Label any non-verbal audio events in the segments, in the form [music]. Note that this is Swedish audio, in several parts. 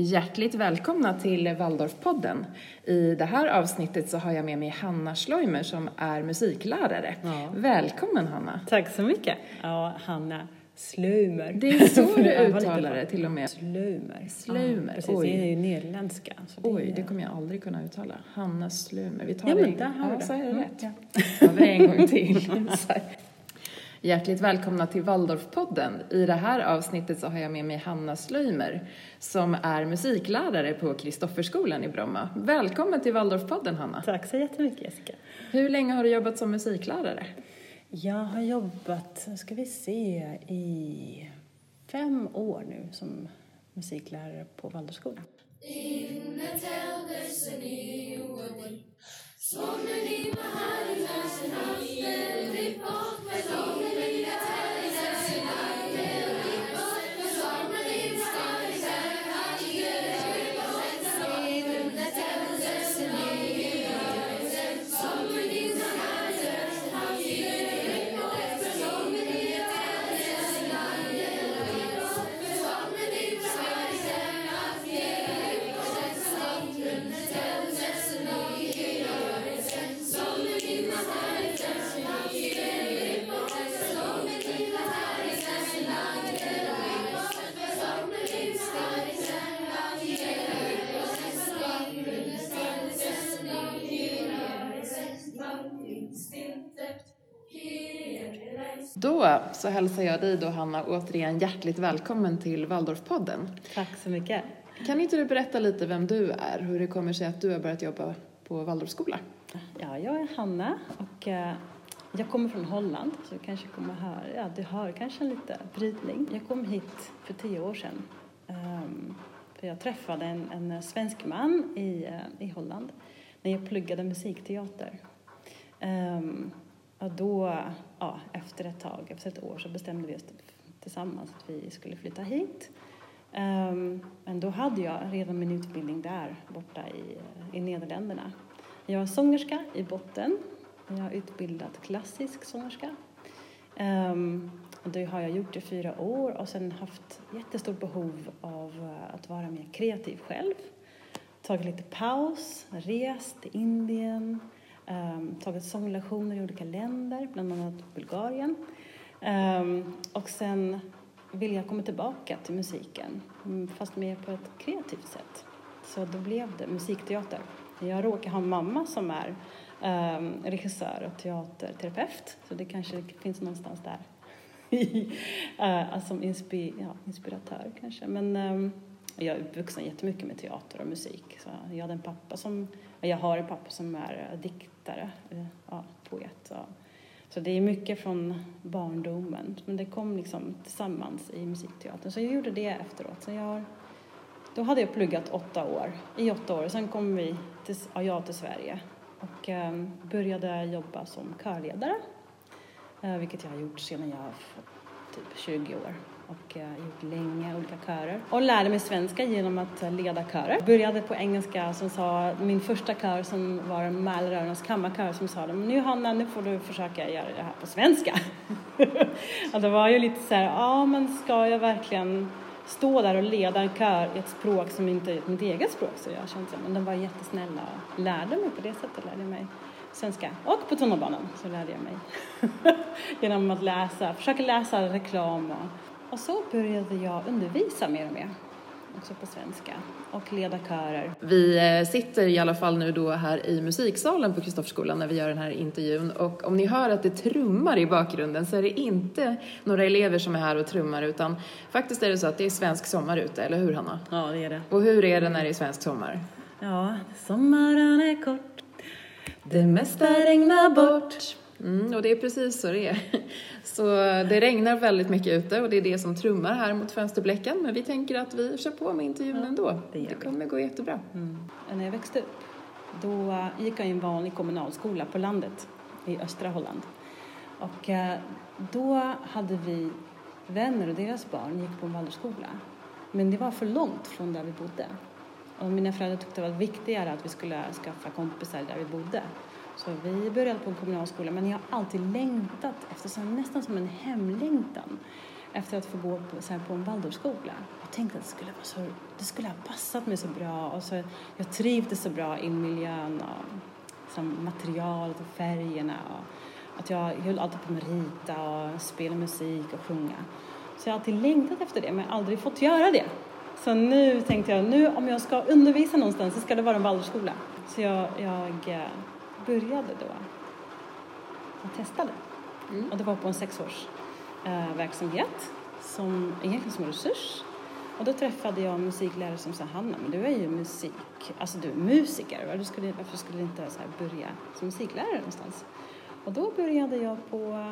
Hjärtligt välkomna till Waldorfpodden. I det här avsnittet så har jag med mig Hanna Schleumer som är musiklärare. Ja. Välkommen Hanna! Tack så mycket. Ja, Hanna Slömer. Det är så [laughs] du uttalar det till och med. Slömer. Slömer, Ja, precis, oj. det är ju nederländska. det Oj, är- det kommer jag aldrig kunna uttala. Hanna Schleumer. Vi tar Ja, det men en- där har ja, det. så är det Mm, rätt. ja. tar vi det en gång till. [laughs] Hjärtligt välkomna till Waldorfpodden. I det här avsnittet så har jag med mig Hanna Schleumer som är musiklärare på Kristofferskolan i Bromma. Välkommen till Waldorfpodden Hanna. Tack så jättemycket Jessica. Hur länge har du jobbat som musiklärare? Jag har jobbat, ska vi se, i fem år nu som musiklärare på Waldorfskolan. So many Maharajas and husbands, they both, but only a Då så hälsar jag dig då Hanna återigen hjärtligt välkommen till Waldorfpodden. Tack så mycket. Kan inte du berätta lite vem du är, hur det kommer sig att du har börjat jobba på Waldorfskola? Ja, jag är Hanna och eh, jag kommer från Holland så du kanske kommer höra, ja du hör kanske en lite brytning. Jag kom hit för tio år sedan ehm, för jag träffade en, en svensk man i, eh, i Holland när jag pluggade musikteater ja, då, ja, efter ett tag, efter ett år så bestämde vi oss tillsammans att vi skulle flytta hit. Um, men då hade jag redan min utbildning där borta i, i Nederländerna. Jag är sångerska i botten. Jag har utbildat klassisk sångerska. Um, det har jag gjort i fyra år och sen haft jättestort behov av eh, att vara mer kreativ själv. Tagit lite paus, rest till Indien, um, tagit sånglektioner i olika länder, bland annat Bulgarien. Um, och sen vill jag komma tillbaka till musiken, mm, fast mer på ett kreativt sätt. Så då blev det musikteater. Jag råkar ha en mamma som är um, regissör och teaterterapeut, så det kanske finns någonstans där. uh, [laughs] som inspi ja, inspiratör kanske. Men um, jag är uppvuxen jättemycket med teater och musik. Så jag hade en pappa som, jag har en pappa som är dikt diktare, eh, ja, poet. Så. så det är mycket från barndomen, men det kom liksom tillsammans i musikteatern. Så jag gjorde det efteråt. Så jag, då hade jag pluggat åtta år, i åtta år. Sen kom vi till, ja, jag till Sverige och um, började jobba som körledare, uh, vilket jag har gjort sedan jag typ 20 år och eh, gjort länge olika körer. Och lärde mig svenska genom att eh, leda körer. Började på engelska som sa, min första kör som var Mälaröarnas kammarkör som sa nu Hanna, nu får du försöka göra det här på svenska. [laughs] och det var ju lite så här, ja men ska jag verkligen stå där och leda en kör i ett språk som inte är mitt eget språk så jag kände men de var jättesnälla och lärde mig på det sättet, lärde mig svenska. Och på tunnelbanan så lärde jag mig [laughs] genom att läsa, försöka läsa reklam och, och så började jag undervisa mer och mer också på svenska och leda körer. Vi eh, sitter i alla fall nu då här i musiksalen på Kristofferskolan när vi gör den här intervjun och om ni hör att det trummar i bakgrunden så är det inte några elever som är här och trummar utan faktiskt är det så att det är svensk sommar ute, eller hur Hanna? Ja, det är det. Och hur är det när det är svensk sommar? Ja, sommaren är kort. Det mesta regnar bort. Mm, och det är precis så det är. [laughs] Så det regnar väldigt mycket ute och det är det som trummar här mot fönsterblecken. Men vi tänker att vi kör på med intervjun Ja, ändå. det Det kommer gå jättebra. Mm. När jag växte upp då eh, gick jag i en vanlig kommunalskola på landet i östra Holland. Och eh, då hade vi vänner och deras barn gick på en Waldorfskola. Men det var för långt från där vi bodde. Och mina föräldrar tyckte det var viktigare att vi skulle skaffa kompisar där vi bodde. Så vi började på en kommunalskola men jag har alltid längtat efter så nästan som en hemlängtan efter att få gå på, så här, på en Waldorfskola. Jag tänkte att det skulle, vara så, det skulle ha passat mig så bra och så, jag trivdes så bra i miljön och som materialet och färgerna och att jag höll alltid på med att rita och spela musik och sjunga. Så jag har alltid längtat efter det men aldrig fått göra det. Så nu tänkte jag, nu om jag ska undervisa någonstans så ska det vara en Waldorfskola. Så jag, jag eh, började då och testade. Mm. Och det var på en sexårs eh, som egentligen som resurs. Och då träffade jag en musiklärare som sa Hanna, men du är ju musik, alltså du är musiker, du skulle, varför skulle du inte så börja som musiklärare någonstans? Och då började jag på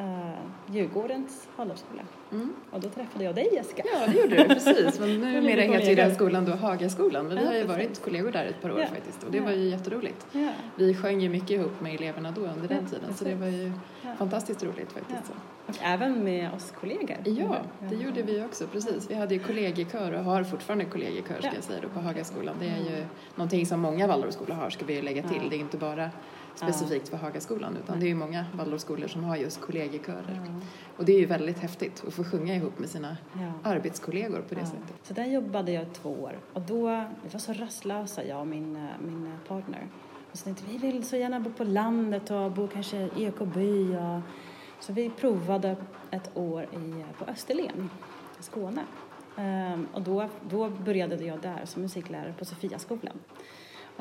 uh, Djurgårdens Waldorfskola. Mm. Och då träffade jag dig Jessica. Ja, det gjorde du precis. Men numera heter ju den skolan då Hagaskolan. Men vi har ju varit kollegor där ett par år ja. faktiskt och det ja. var ju jätteroligt. Ja. Vi sjöng ju mycket ihop med eleverna då under den tiden så det var ju fantastiskt roligt faktiskt. Och även med oss kollegor. Ja, det gjorde vi också, precis. Vi hade ju kollegiekör och har fortfarande kollegiekör ska jag säga då på Hagaskolan. Det är ju mm. någonting som många Waldorfskolor har ska vi ju lägga till. Det är inte bara specifikt för Hagaskolan utan det är ju många Waldorfskolor som har just kollegiekörer. Ja. Och det är ju väldigt häftigt att få sjunga ihop med sina ja. arbetskollegor på det ja. sättet. Så där jobbade jag två år och då, vi var så rastlösa jag och min, eh, min partner. Och så tänkte vi vill så gärna bo på landet och bo kanske i Ekoby och så vi provade ett år i, på Österlen i Skåne. Um, och då, då började jag där som musiklärare på Sofiaskolan.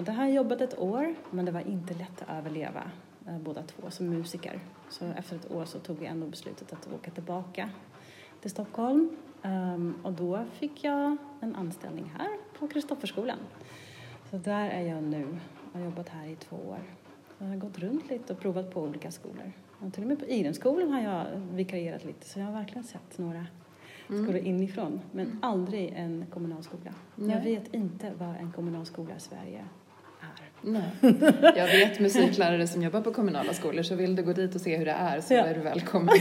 Det har jag jobbat ett år, men det var inte lätt att överleva eh, båda två som musiker. Så efter ett år så tog vi ändå beslutet att åka tillbaka till Stockholm. Um, och då fick jag en anställning här på Kristofferskolan. Så där är jag nu. Jag har jobbat här i två år. Jag har gått runt lite och provat på olika skolor. Och till och med på Irenskolan har jag vikarierat lite så jag har verkligen sett några mm. skolor inifrån. Men aldrig en kommunalskola. Nej. Jag vet inte vad en kommunalskola i Sverige Nej. [laughs] Jag vet musiklärare som jobbar på kommunala skolor så vill du gå dit och se hur det är så ja. är du välkommen. [laughs]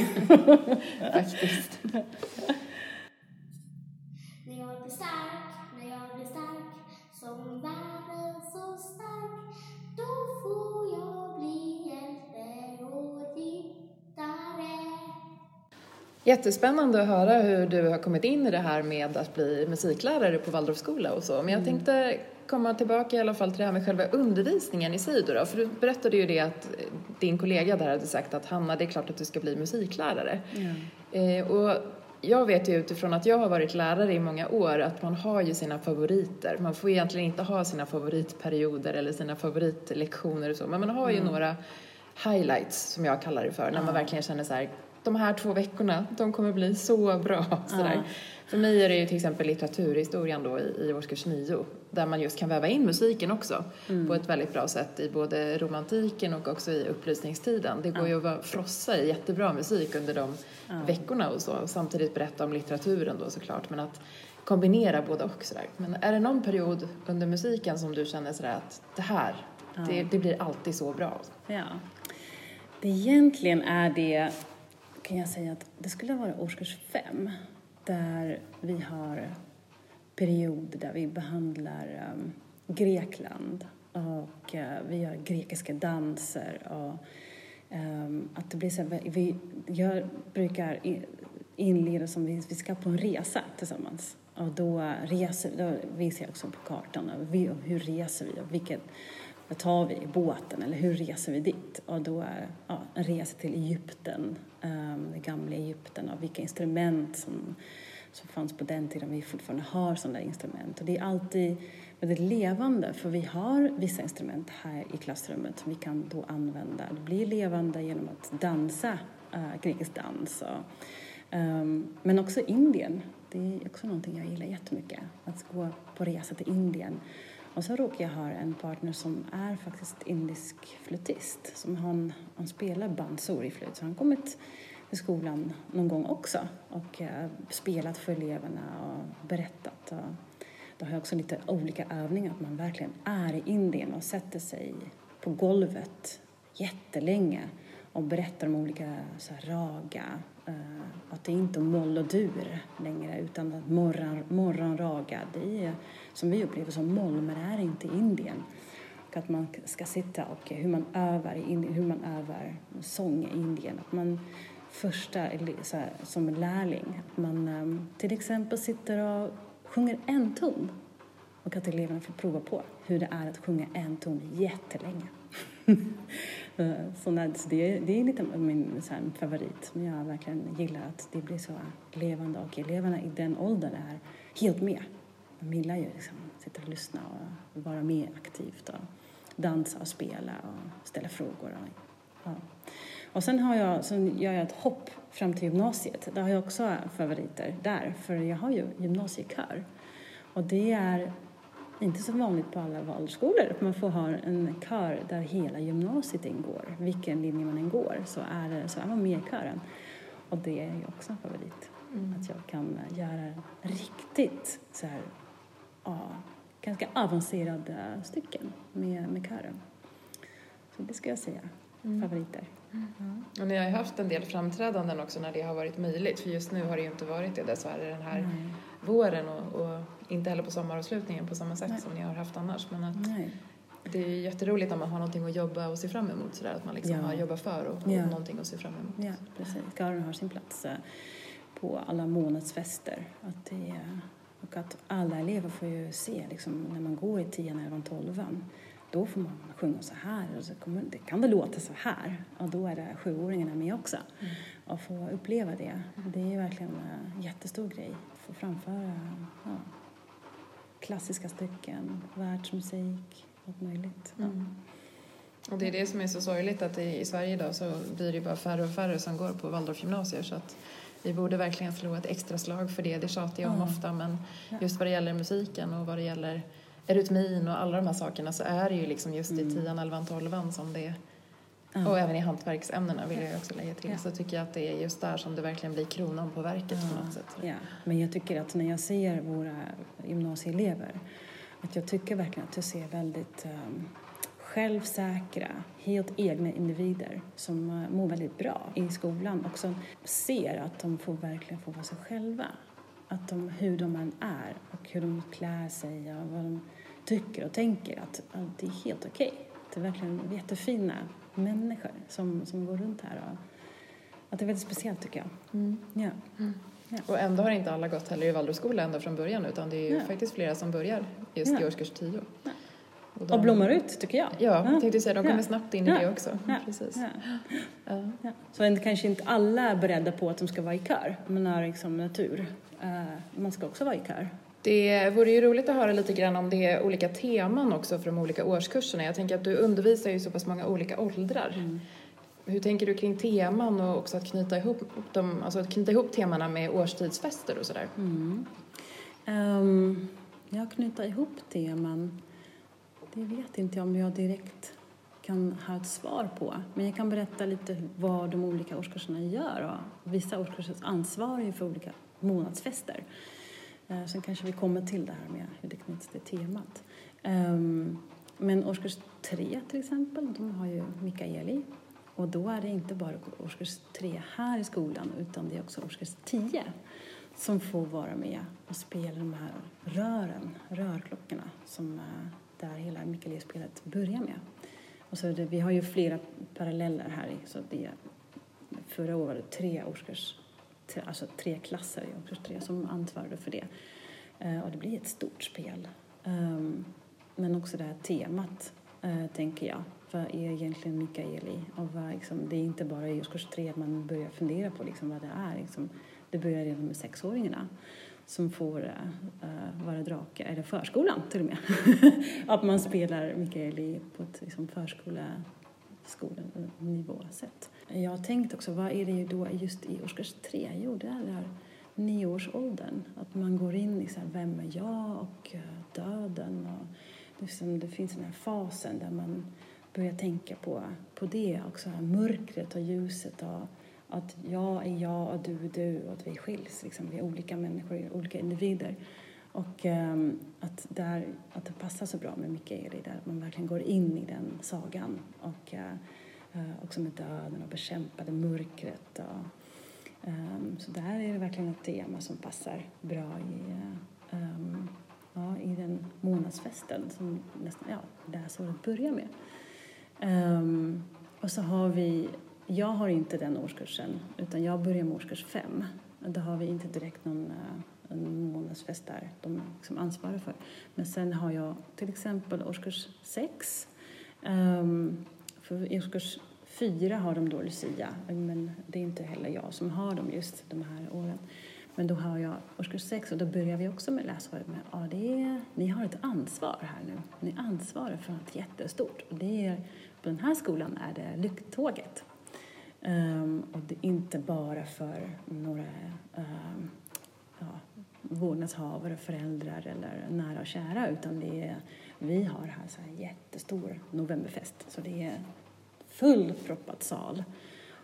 Faktiskt. När jag blir stark, när jag blir stark som världen så stark då får jag bli hjälte och ryttare Jättespännande att höra hur du har kommit in i det här med att bli musiklärare på Waldorfskola och så. Men jag mm. tänkte komma tillbaka i alla fall till det här med själva undervisningen i sig då, För du berättade ju det att din kollega där hade sagt att Hanna, det är klart att du ska bli musiklärare. Mm. Eh, och jag vet ju utifrån att jag har varit lärare i många år att man har ju sina favoriter. Man får egentligen inte ha sina favoritperioder eller sina favoritlektioner och så, men man har ju mm. några highlights som jag kallar det för, när man verkligen känner så här, de här två veckorna, de kommer bli så bra. Sådär. För mig är det ju till exempel litteraturhistorien då i, i årskurs nio där man just kan väva in musiken också mm. på ett väldigt bra sätt i både romantiken och också i upplysningstiden. Det går ja. ju att frossa i jättebra musik under de ja. veckorna och så och samtidigt berätta om litteraturen då såklart men att kombinera både och sådär. Men är det någon period under musiken som du känner sådär att det här, ja. det, det blir alltid så bra? Ja. Det egentligen är det kan jag säga att det skulle vara årskurs fem där vi har period där vi behandlar um, Grekland och uh, vi gör grekiska danser och um, att det blir så här, vi, jag brukar inleda som vi, vi ska på en resa tillsammans och då, reser, då visar jag också på kartan vi, hur reser vi och vilket vad tar vi i båten eller hur reser vi dit? Och då är ja, en resa till Egypten, um, det gamla Egypten och vilka instrument som, som fanns på den tiden. Vi fortfarande har sådana instrument och det är alltid väldigt levande för vi har vissa instrument här i klassrummet som vi kan då använda. Det blir levande genom att dansa äh, grekisk dans. Och, um, men också Indien, det är också någonting jag gillar jättemycket. Att gå på resa till Indien och så råkar jag ha en partner som är faktiskt indisk flötist. Som han, han spelar bansuri-flöjt. Så han kommit i skolan någon gång också och eh, spelat för eleverna och berättat. Och då har jag också lite olika övningar, att man verkligen är i Indien och sätter sig på golvet jättelänge och berättar om olika så här, raga, eh, att det är inte moll och dur längre utan att morgon, morgonraga, det är som vi upplever som moll, men det är inte Indien. Och att man ska sitta och hur man övar hur man övar sång i Indien. Att man första så här, som lärling. Att man um, till exempel sitter och sjunger en ton och att eleverna får prova på hur det är att sjunga en ton jättelänge. [laughs] Eh, så det, det är lite min så här, favorit Men jag verkligen gillar att det blir så levande och eleverna i den åldern är helt med. De gillar ju liksom sitta och lyssna och vara med aktivt och dansa och spela och ställa frågor. Och, ja och sen har jag, så gör jag ett hopp fram till gymnasiet. Där har jag också favoriter där, för jag har ju gymnasiekör. Och det är inte så vanligt på alla valskolor att man får ha en kör där hela gymnasiet ingår. Vilken linje man än går så är, det, så är man med i kören. Och det är ju också en favorit. Mm. Att jag kan göra riktigt så här, ja, ganska avancerade stycken med, med kören. Så det ska jag säga, mm. favoriter. Mm. Och ni har ju haft en del framträdanden också när det har varit möjligt för just nu har det ju inte varit det dessvärre den här Nej. våren och, och, inte heller på sommaravslutningen på samma sätt Nej. som ni har haft annars. Men att Nej. det är ju jätteroligt om man har någonting att jobba och se fram emot sådär att man liksom ja. har jobbat för och, och ja. någonting att se fram emot. Ja, precis. Kören har sin plats eh, på alla månadsfester. Att det, och att alla elever får ju se liksom, när man går i 10, 11, 12 då får man sjunga så här och så kommer, det kan det låta så här och då är det sjuåringarna med också. Mm. Och få uppleva det, det är verkligen en jättestor grej. Få framföra ja, klassiska stycken, världsmusik, allt möjligt. Mm. Och det är det som är så sorgligt att i Sverige idag så blir det bara färre och färre som går på Waldorfgymnasier så att vi borde verkligen slå ett extra slag för det. Det tjatar jag om mm. ofta men just vad det gäller musiken och vad det gäller erytmin och alla de här sakerna så är det ju liksom just i 10, 11, 12 som det Mm. Och även i hantverksämnena vill jag också lägga till. Ja. Så tycker jag att det är just där som det verkligen blir kronan på verket ja. på något sätt. Ja. Men jag tycker att när jag ser våra gymnasieelever att jag tycker verkligen att jag ser väldigt um, självsäkra, helt egna individer som uh, mår väldigt bra i skolan och som ser att de får verkligen få vara sig själva. Att de, hur de än är och hur de klär sig och vad de tycker och tänker att, att det är helt okej. Okay. Det är verkligen jättefina människor som, som går runt här. Och, att det är väldigt speciellt tycker jag. Mm. Ja. Mm. Ja. Och ändå har inte alla gått heller i Waldorfskola ända från början utan det är ju ja. faktiskt flera som börjar just ja. i årskurs 10. Ja. Och, de... och blommar ut tycker jag. Ja, jag tänkte säga de kommer snabbt in i det också. Precis. Ja. Så kanske inte alla är beredda på att de ska vara i kör, men är liksom natur. Uh, man ska också vara i kör. Det vore ju roligt att höra lite grann om det är olika teman också för de olika årskurserna. Jag tänker att du undervisar ju så pass många olika åldrar. Mm. Hur tänker du kring teman och också att knyta ihop, dem, alltså att knyta ihop temana med årstidsfester och sådär? Mm. Um, ja, knyta ihop teman, det vet inte jag om jag direkt kan ha ett svar på. Men jag kan berätta lite vad de olika årskurserna gör. Och vissa årskurser ansvarar för olika månadsfester. Eh, sen kanske vi kommer till det här med hur det knyts till temat. Ehm, men årskurs tre till exempel, de har ju Mikaeli. Och då är det inte bara årskurs tre här i skolan utan det är också årskurs tio som får vara med och spela de här rören, rörklockorna som eh, där hela Mikaeli-spelet börjar med. Och så det, vi har ju flera paralleller här. Så det, förra året var det tre årskurs alltså tre klasser i årskurs tre som ansvarade för det. Eh, och det blir ett stort spel. Um, men också det här temat, eh, tänker jag. Vad är egentligen Mikaeli? Och vad, liksom, det är inte bara i årskurs tre man börjar fundera på liksom, vad det är. Liksom, det börjar redan med sexåringarna som får uh, vara drake, eller förskolan till och med. [laughs] att man spelar Mikaeli på ett liksom, förskolenivå sätt. Jag har tänkt också, vad är det då just i årskurs tre? Jo, det är det här nioårsåldern. Att man går in i så här, vem är jag och eh, döden. Och liksom, det finns den här fasen där man börjar tänka på, på det också. Mörkret och ljuset och att jag är jag och du är du och att vi skiljs. Liksom, vi är olika människor, olika individer. Och um, att, där, att det passar så bra med Mikaeli, där man verkligen går in i den sagan. Och uh, också med döden och bekämpa det mörkret. Och, um, så där är det verkligen ett tema som passar bra i, um, ja, i den månadsfesten som nästan, ja, läsåret börjar med. och så har vi jag har inte den årskursen, utan jag börjar med årskurs fem. Då har vi inte direkt någon uh, en månadsfest där de liksom ansvarar för. Men sen har jag till exempel årskurs sex. Um, för i årskurs fyra har de då Lucia, men det är inte heller jag som har dem just de här åren. Men då har jag årskurs sex och då börjar vi också med läsåret med ja, det är, ni har ett ansvar här nu. Ni ansvarar för något jättestort. Och det är, på den här skolan är det Lycktåget. Um, ehm, och det är inte bara för några um, vårdnadshavare, föräldrar eller nära och kära utan det är, vi har här så här jättestor novemberfest så det är fullproppad sal.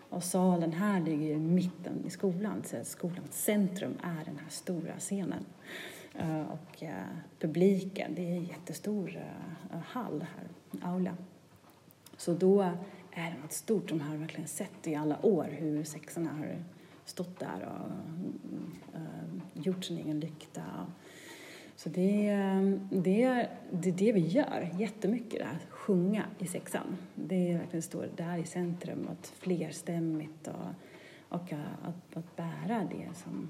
Och salen här ligger i mitten i skolan, så skolans centrum är den här stora scenen. Eh, och eh, publiken, det är en jättestor eh, hall här, aula. Så då är det något stort som har verkligen sett i alla år hur sexorna har stått där och eh, gjort sin egen lykta. Så det, eh, det, är, det är det vi gör jättemycket, det här att sjunga i sexan. Det är verkligen står där i centrum, att flerstämmigt och, och att, att bära det som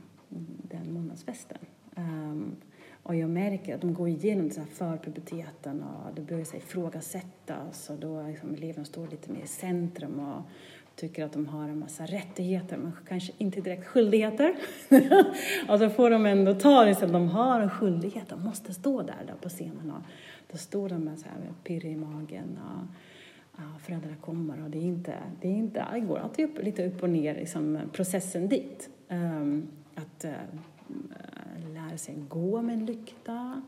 den månadsfesten. Um, och jag märker att de går igenom den här förpuberteten och det börjar sig ifrågasättas och då liksom eleverna står lite mer i centrum och tycker att de har en massa rättigheter men kanske inte direkt skyldigheter. [laughs] och så får de ändå ta det så att de har en skyldighet, de måste stå där, där på scenen och då står de med så här pirr i magen och och föräldrarna kommer och det är inte, det är inte, det går alltid upp, lite upp och ner liksom processen dit. Um, att uh, lära sig gå med en lykta,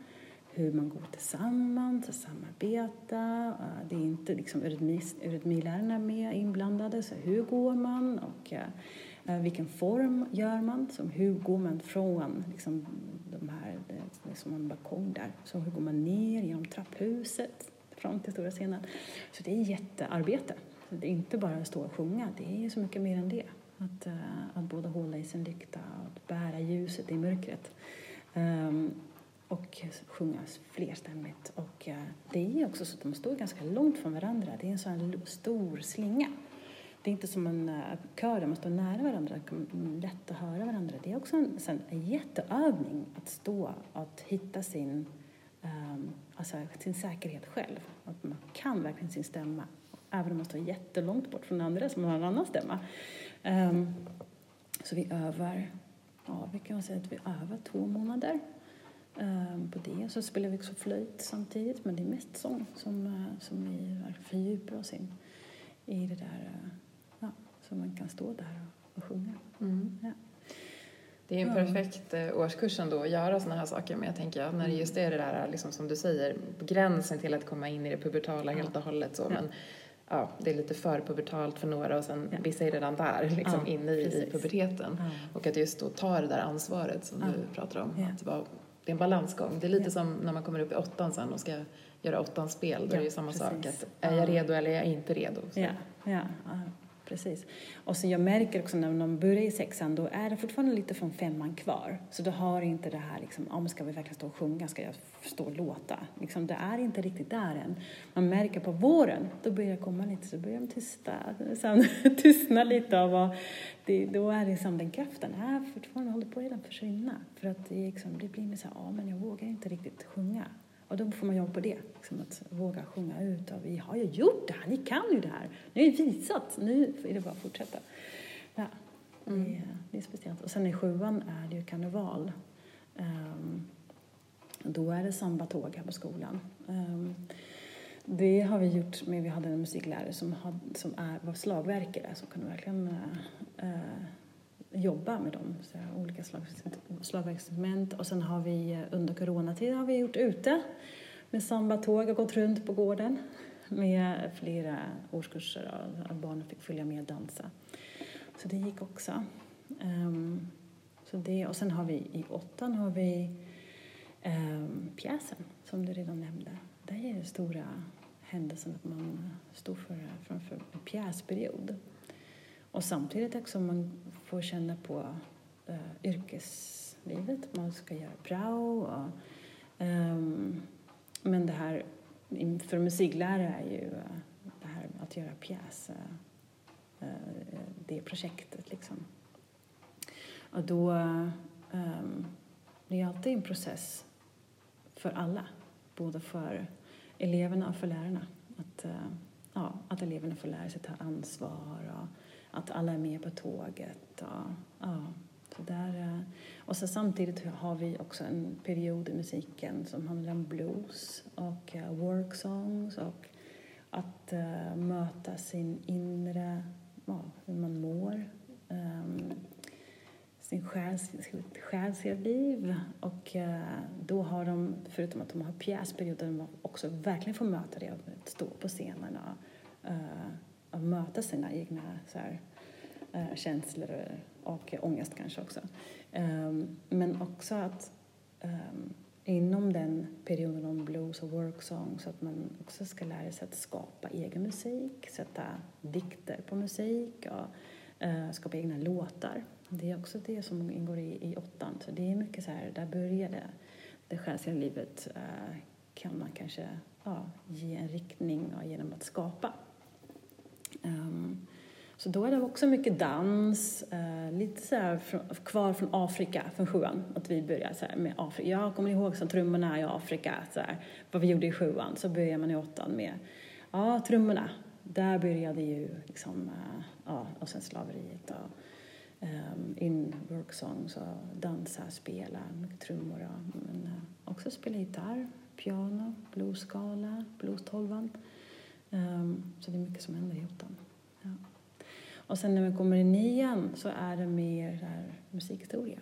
hur man går tillsammans, att samarbeta. Eh, det är inte liksom eurytmilärarna med inblandade, så hur går man och eh, eh, vilken form gör man? Som hur går man från liksom, de här, det är som en balkong där, så hur går man ner genom trapphuset fram till stora scenen? Så det är jättearbete. Det är inte bara att stå och sjunga, det är så mycket mer än det. Att, att både hålla i sin lykta och bära ljuset i mörkret. Um, och sjunga flerstämmigt. Och eh, det är också så att de står ganska långt från varandra. Det är en sån stor slinga. Det är inte som en eh, kör där man står nära varandra, lätt att höra varandra. Det är också en, en, en jätteövning att stå och hitta sin, um, alltså, sin säkerhet själv. Att man kan verkligen sin stämma, även om man står jättelångt bort från andra som har en annan stämma. Um, så vi övar, ja, vi kan säga att vi övar två månader på det. Så spelar vi också flöjt samtidigt, men det är mest sång som, uh, som vi fördjupar oss in i det där uh, så man kan stå där och, och sjunga. Mm. Ja. Det är en perfekt eh, årskurs ändå att göra sådana här saker med, tänker jag. När det mm. just är det där, liksom, som du säger, gränsen till att komma in i det pubertala ja. helt och hållet. Så. Men, ja, det är lite för pubertalt för några och sen ja. vissa är redan där, [laughs] liksom ja, inne i, i puberteten. Ja. Och att just då ta det där ansvaret som du pratar om. Att vara, det är en balansgång. Det är lite som när man kommer upp i åttan sen och ska göra åttans spel. Då är det ju samma precis. sak. Att är jag redo eller är jag inte redo? Så. Ja, ja precis. Och så jag märker också när de börjar i sexan, då är det fortfarande lite från femman kvar. Så då har inte det här liksom, ja ska vi verkligen stå och sjunga, ska jag stå och låta? Liksom, det är inte riktigt där än. Man märker på våren, då börjar det komma lite, så börjar de tysta, liksom, [laughs] tystna lite av vad, det, då är liksom den kraften här fortfarande håller på att försvinna. För att det, liksom, det blir mer så här, ja men jag vågar inte riktigt sjunga. Och då får man jobba på det, liksom att våga sjunga ut. Och vi har ju gjort det här, ni kan ju det här. Ni har visat, nu är det bara att fortsätta. Ja, mm. det, det, är speciellt. Och sen i sjuan är det ju karneval. Um, då är det sambatåg här på skolan. Um, det har vi gjort med, vi hade en musiklärare som, had, som är, var slagverkare som kunde verkligen uh, uh, jobba med dem, så här, olika slags slagverksinstrument. Och sen har vi eh, under coronatiden har vi gjort ute med sambatåg och gått runt på gården med flera årskurser och barnen fick följa med och dansa. Så det gick också. Um, så det, och sen har vi i åttan har vi um, pjäsen som du redan nämnde. Det är den stora händelsen att man står för, framför en pjäsperiod. Och samtidigt också man få känna på uh, yrkeslivet. Man ska göra prao. Och, um, men det här för musiklärare är ju uh, det här att göra pjäs uh, eh, det projektet. Liksom. Och då, um, det är alltid en process för alla, både för eleverna och för lärarna. Att, uh, ja, att eleverna får lära sig ta ansvar och att alla är med på tåget. Och, ja, så där, eh. och så samtidigt har vi också en period i musiken som handlar om blues och eh, work songs och att uh, möta sin inre, ja, hur man mår, um, sin själs, själsliga liv. Och uh, då har de, förutom att de har pjäsperioder, de också verkligen får möta det, att stå på scenen och, uh, och möta sina egna så här, eh, känslor och ångest kanske också. Ähm, men också att ähm, inom den perioden om blues och worksong så att man också ska lära sig att skapa egen musik, sätta dikter på musik och äh, skapa egna låtar. Det är också det som ingår i, i åttan. Så det är mycket så här, där börjar det. Det själsliga livet äh, kan man kanske ja, ge en riktning genom att skapa. Um, så då är det också mycket dans, uh, lite så här från, kvar från Afrika, från sjuan. Att vi börjar så med Afrika. Jag kommer ihåg som trummorna i Afrika, så här, vad vi gjorde i sjuan. Så börjar man i åttan med, ja, trummorna. Där började ju liksom, uh, ja, och sen slaveriet och um, in work songs och dansa, spela, mycket trummor och, men uh, också spela gitarr, piano, bluesskala, blues-tolvan. Um, så det är mycket som händer i åttan. Ja. Och sen när man kommer i nian så är det mer här, musikhistoria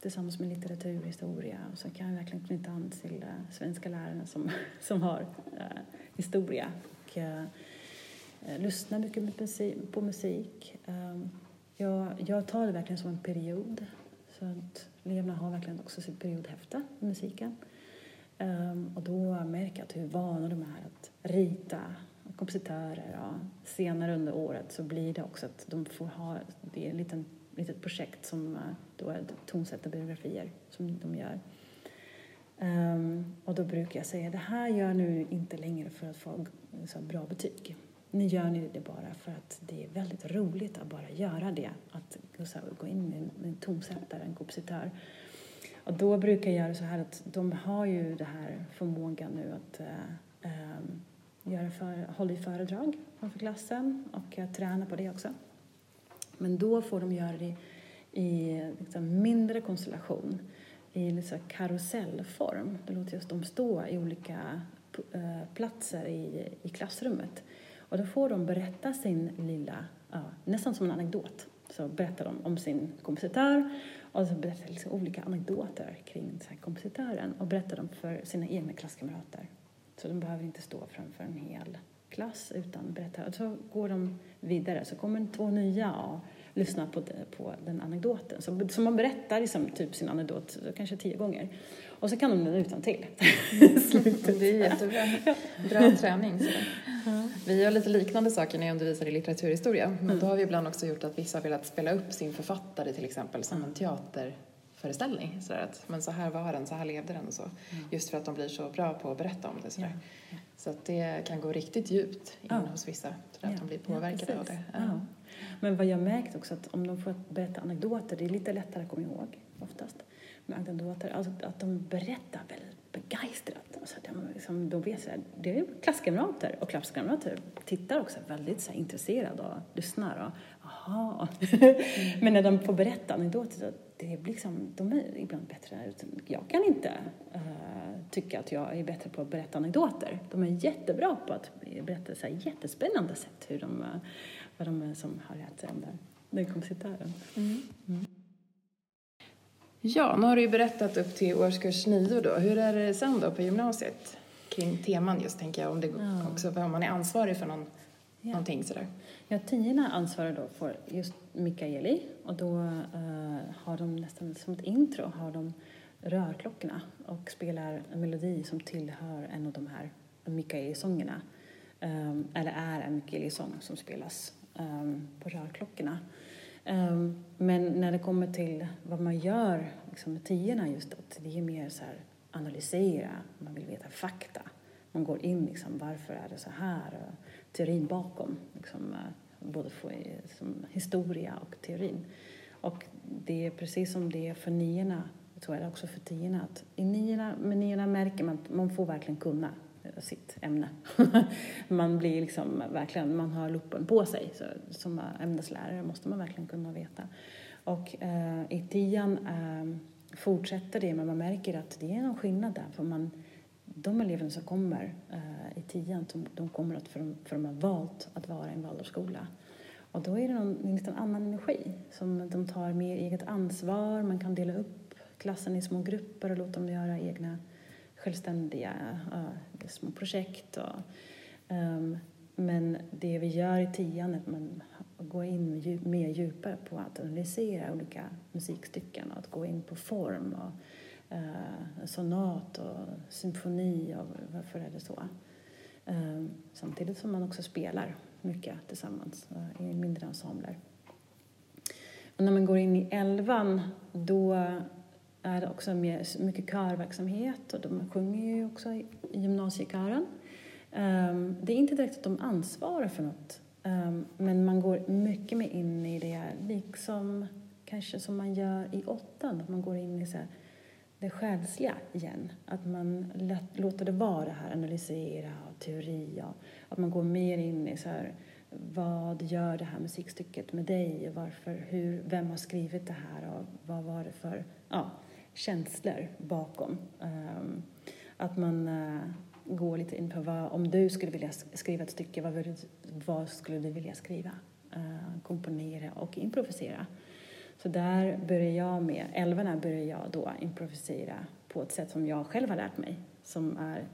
tillsammans med litteraturhistoria. Och så kan jag verkligen knyta an till uh, svenska lärarna som, [laughs] som har uh, historia. Och, uh, lyssnar mycket på musik. Um, jag, jag tar det verkligen som en period. Så att eleverna har verkligen också sitt periodhäfte med musiken. Um, och då märker jag hur vana de är att rita kompositörer och senare under året så blir det också att de får ha, det är ett litet, litet projekt som eh, då är tonsättarbiografier som de gör. Um, och då brukar jag säga, det här gör nu inte längre för att få så bra betyg. Nu gör ni det bara för att det är väldigt roligt att bara göra det. Att så här, gå in med en, med en tonsättare, en kompositör. Och då brukar jag göra så här att de har ju den här förmågan nu att uh, um, gör för, håller föredrag för klassen och jag tränar på det också. Men då får de göra det i liksom mindre konstellation, i liksom karusellform. Det låter just de stå i olika eh, platser i, i klassrummet. Och då får de berätta sin lilla, ja, nästan som en anekdot, så berättar de om sin kompositör och så berättar de liksom olika anekdoter kring kompositören och berättar dem för sina egna klasskamrater. Så de behöver inte stå framför en hel klass utan berätta. Och så går de vidare, så kommer två nya och lyssnar på, på den anekdoten. Så, så man berättar liksom, typ sin anekdot kanske tio gånger. Och så kan de den utan till. [laughs] det är jättebra. Bra träning. Så. Vi gör lite liknande saker när jag undervisar i litteraturhistoria. Men mm. då har vi ibland också gjort att vissa har velat spela upp sin författare till exempel som en teater föreställning. Så att, men så här var den, så här levde den och så. Mm. Just för att de blir så bra på att berätta om det. Så. Ja. så att det kan gå riktigt djupt in ja. hos vissa. Så att de blir påverkade av det. Men vad jag märkt också att om de får berätta anekdoter, det är lite lättare att komma ihåg oftast med anekdoter, alltså att de berättar väldigt begeistrat. Alltså de, liksom, de vet, så här, det är klasskamrater och klasskamrater tittar också väldigt så här, intresserade och lyssnar. Och, aha. [laughs] Mm. Men när de får berätta anekdoter det blir liksom, de är ibland bättre. Jag kan inte uh, tycka att jag är bättre på att berätta anekdoter. De är jättebra på att berätta så här jättespännande sätt hur de, uh, vad de är som har lärt sig om den, den kompositören. Mm. Mm. Ja, nu har du ju berättat upp till årskurs nio då. Hur är det sen då på gymnasiet? Kring teman just tänker jag, om det ja. också, om man är ansvarig för någon, ja. någonting sådär. Ja, tiorna ansvarar då för just Mikaeli och då uh, har de nästan som ett intro har de rörklockorna och spelar en melodi som tillhör en av de här Mikaeli-sångerna. Um, eller är en Mikaeli-sång som spelas um, på rörklockorna. Um, men när det kommer till vad man gör liksom med tiorna just att det är mer så här analysera, man vill veta fakta. Man går in liksom, varför är det så här? Och teorin bakom. Liksom, eh, både få som historia och teorin. Och det är precis som det är för niorna, så är det också för tiorna. Att I niorna, med niorna märker man att man får verkligen kunna sitt ämne. [laughs] man blir liksom verkligen, man har luppen på sig. Så, som ämneslärare måste man verkligen kunna veta. Och eh, i tian eh, fortsätter det, men man märker att det är någon skillnad där. För man, de eleverna som kommer eh, i tian, de kommer att, för de, för de har valt att vara i en Waldorfskola. Och då är det någon, en liten annan energi. Som de tar mer eget ansvar, man kan dela upp klassen i små grupper och låta dem göra egna självständiga uh, små projekt. Och, um, men det vi gör i tian är att man går in djup, mer djupare på att analysera olika musikstycken och att gå in på form och eh, sonat och symfoni och varför är det så. Eh, samtidigt som man också spelar mycket tillsammans eh, i mindre ensembler. Och när man går in i elvan då är det också mycket körverksamhet och de sjunger ju också i gymnasiekören. Eh, det är inte direkt att de ansvarar för något, um, men man går mycket mer in i det, liksom kanske som man gör i åttan, att man går in i så här, det själsliga igen. Att man låter det vara det här, analysera och teori och att man går mer in i så här, vad gör det här musikstycket med dig och varför, hur, vem har skrivit det här och vad var det för, ja, känslor bakom. Um, att man uh, går lite in på vad, om du skulle vilja skriva ett stycke, vad, vill, vad skulle du vilja skriva? Uh, komponera och improvisera. Så där börjar jag med, älvarna börjar jag då improvisera på ett sätt som jag själv har lärt mig, som är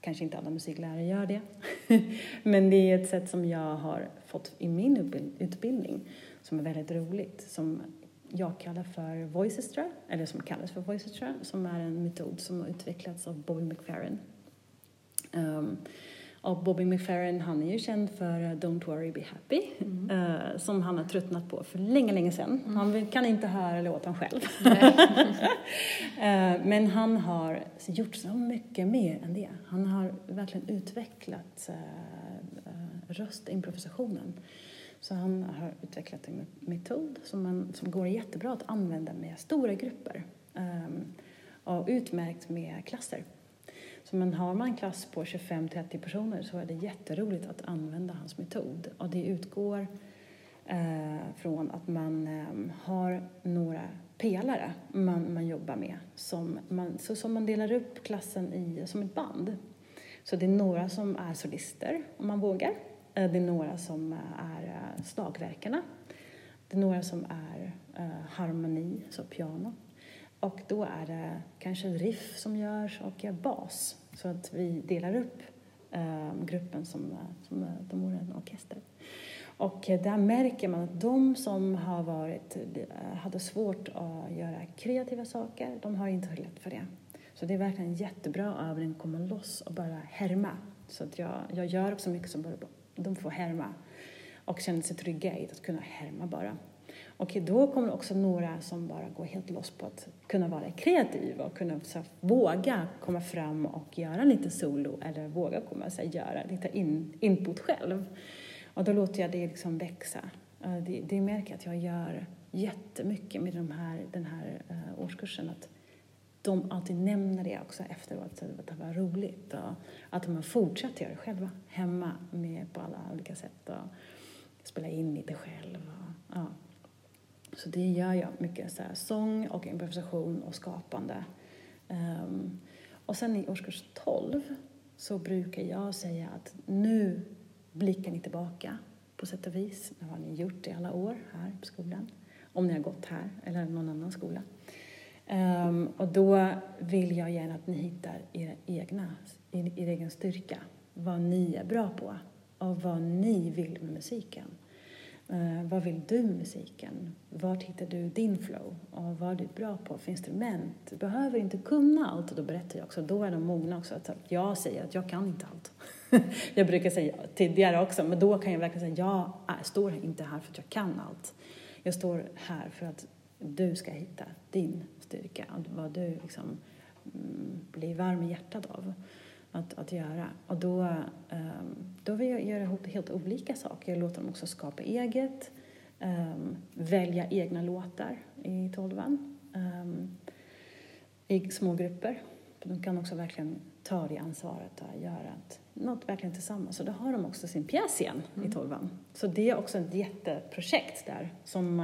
Kanske inte alla musiklärare gör det, [laughs] men det är ett sätt som jag har fått i min utbildning som är väldigt roligt, som jag kallar för Voicestra, eller som kallas för Voicestra, som är en metod som har utvecklats av Bobby McFerrin. Um, och Bobby McFerrin, han är ju känd för Don't worry, be happy, mm. uh, som han har tröttnat på för länge, länge sedan. Mm. Han kan inte höra låten själv. uh, [laughs] men han har gjort så mycket mer än det. Han har verkligen utvecklat uh, röstimprovisationen. Så han har utvecklat en metod som, man, som går jättebra att använda med stora grupper um, och utmärkt med klasser. Så men har man en klass på 25-30 personer så är det jätteroligt att använda hans metod. Och det utgår eh, från att man eh, har några pelare man, man jobbar med. Som man, så som man delar upp klassen i som ett band. Så det är några som är solister, om man vågar. Eh, det är några som eh, är eh, slagverkarna. Det är några som är eh, harmoni, så piano. Och då är det kanske riff som görs och bas. Så att vi delar upp eh, gruppen som, eh, som eh, de vore en orkester. Och där märker man att de som har varit, hade svårt att göra kreativa saker, de har inte lätt för det. Så det är verkligen en jättebra övning att komma loss och bara härma. Så att jag, jag gör också mycket som bara de får härma och känner sig trygga i att kunna härma bara. Och då kommer också några som bara går helt loss på att kunna vara kreativa och kunna så, våga komma fram och göra lite solo eller våga komma så, göra lite in, input själv. Och då låter jag det liksom växa. Det, det märker jag att jag gör jättemycket med de här, den här uh, årskursen. Att de alltid nämner det också efteråt, så att det var roligt. Och att de har fortsatt göra det själva, hemma med på alla olika sätt. Och spela in lite själv. Och, ja. Så det gör jag mycket, så här, sång och improvisation och skapande. Um, och sen i årskurs 12 så brukar jag säga att nu blickar ni tillbaka på sätt och vis. Vad har ni gjort i alla år här på skolan. Om ni har gått här eller någon annan skola. Um, och då vill jag gärna att ni hittar er, egna, er, er egen styrka. Vad ni är bra på och vad ni vill med musiken. Uh, vad vill du med musiken? Vart hittar du din flow? Och vad är du bra på för instrument? Du behöver inte kunna allt och då berättar jag också. Då är de mogna också. Att jag säger att jag kan inte allt. [laughs] jag brukar säga tidigare också, men då kan jag verkligen säga jag står inte här för att jag kan allt. Jag står här för att du ska hitta din styrka, vad du liksom mm, blir varm i hjärtat av att, att göra. Och då, um, då vill jag göra helt olika saker. Jag låter dem också skapa eget, um, välja egna låtar i tolvan um, i små grupper. De kan också verkligen ta det ansvaret och göra något verkligen tillsammans. Så då har de också sin pjäs igen mm. i tolvan. Så det är också ett jätteprojekt där som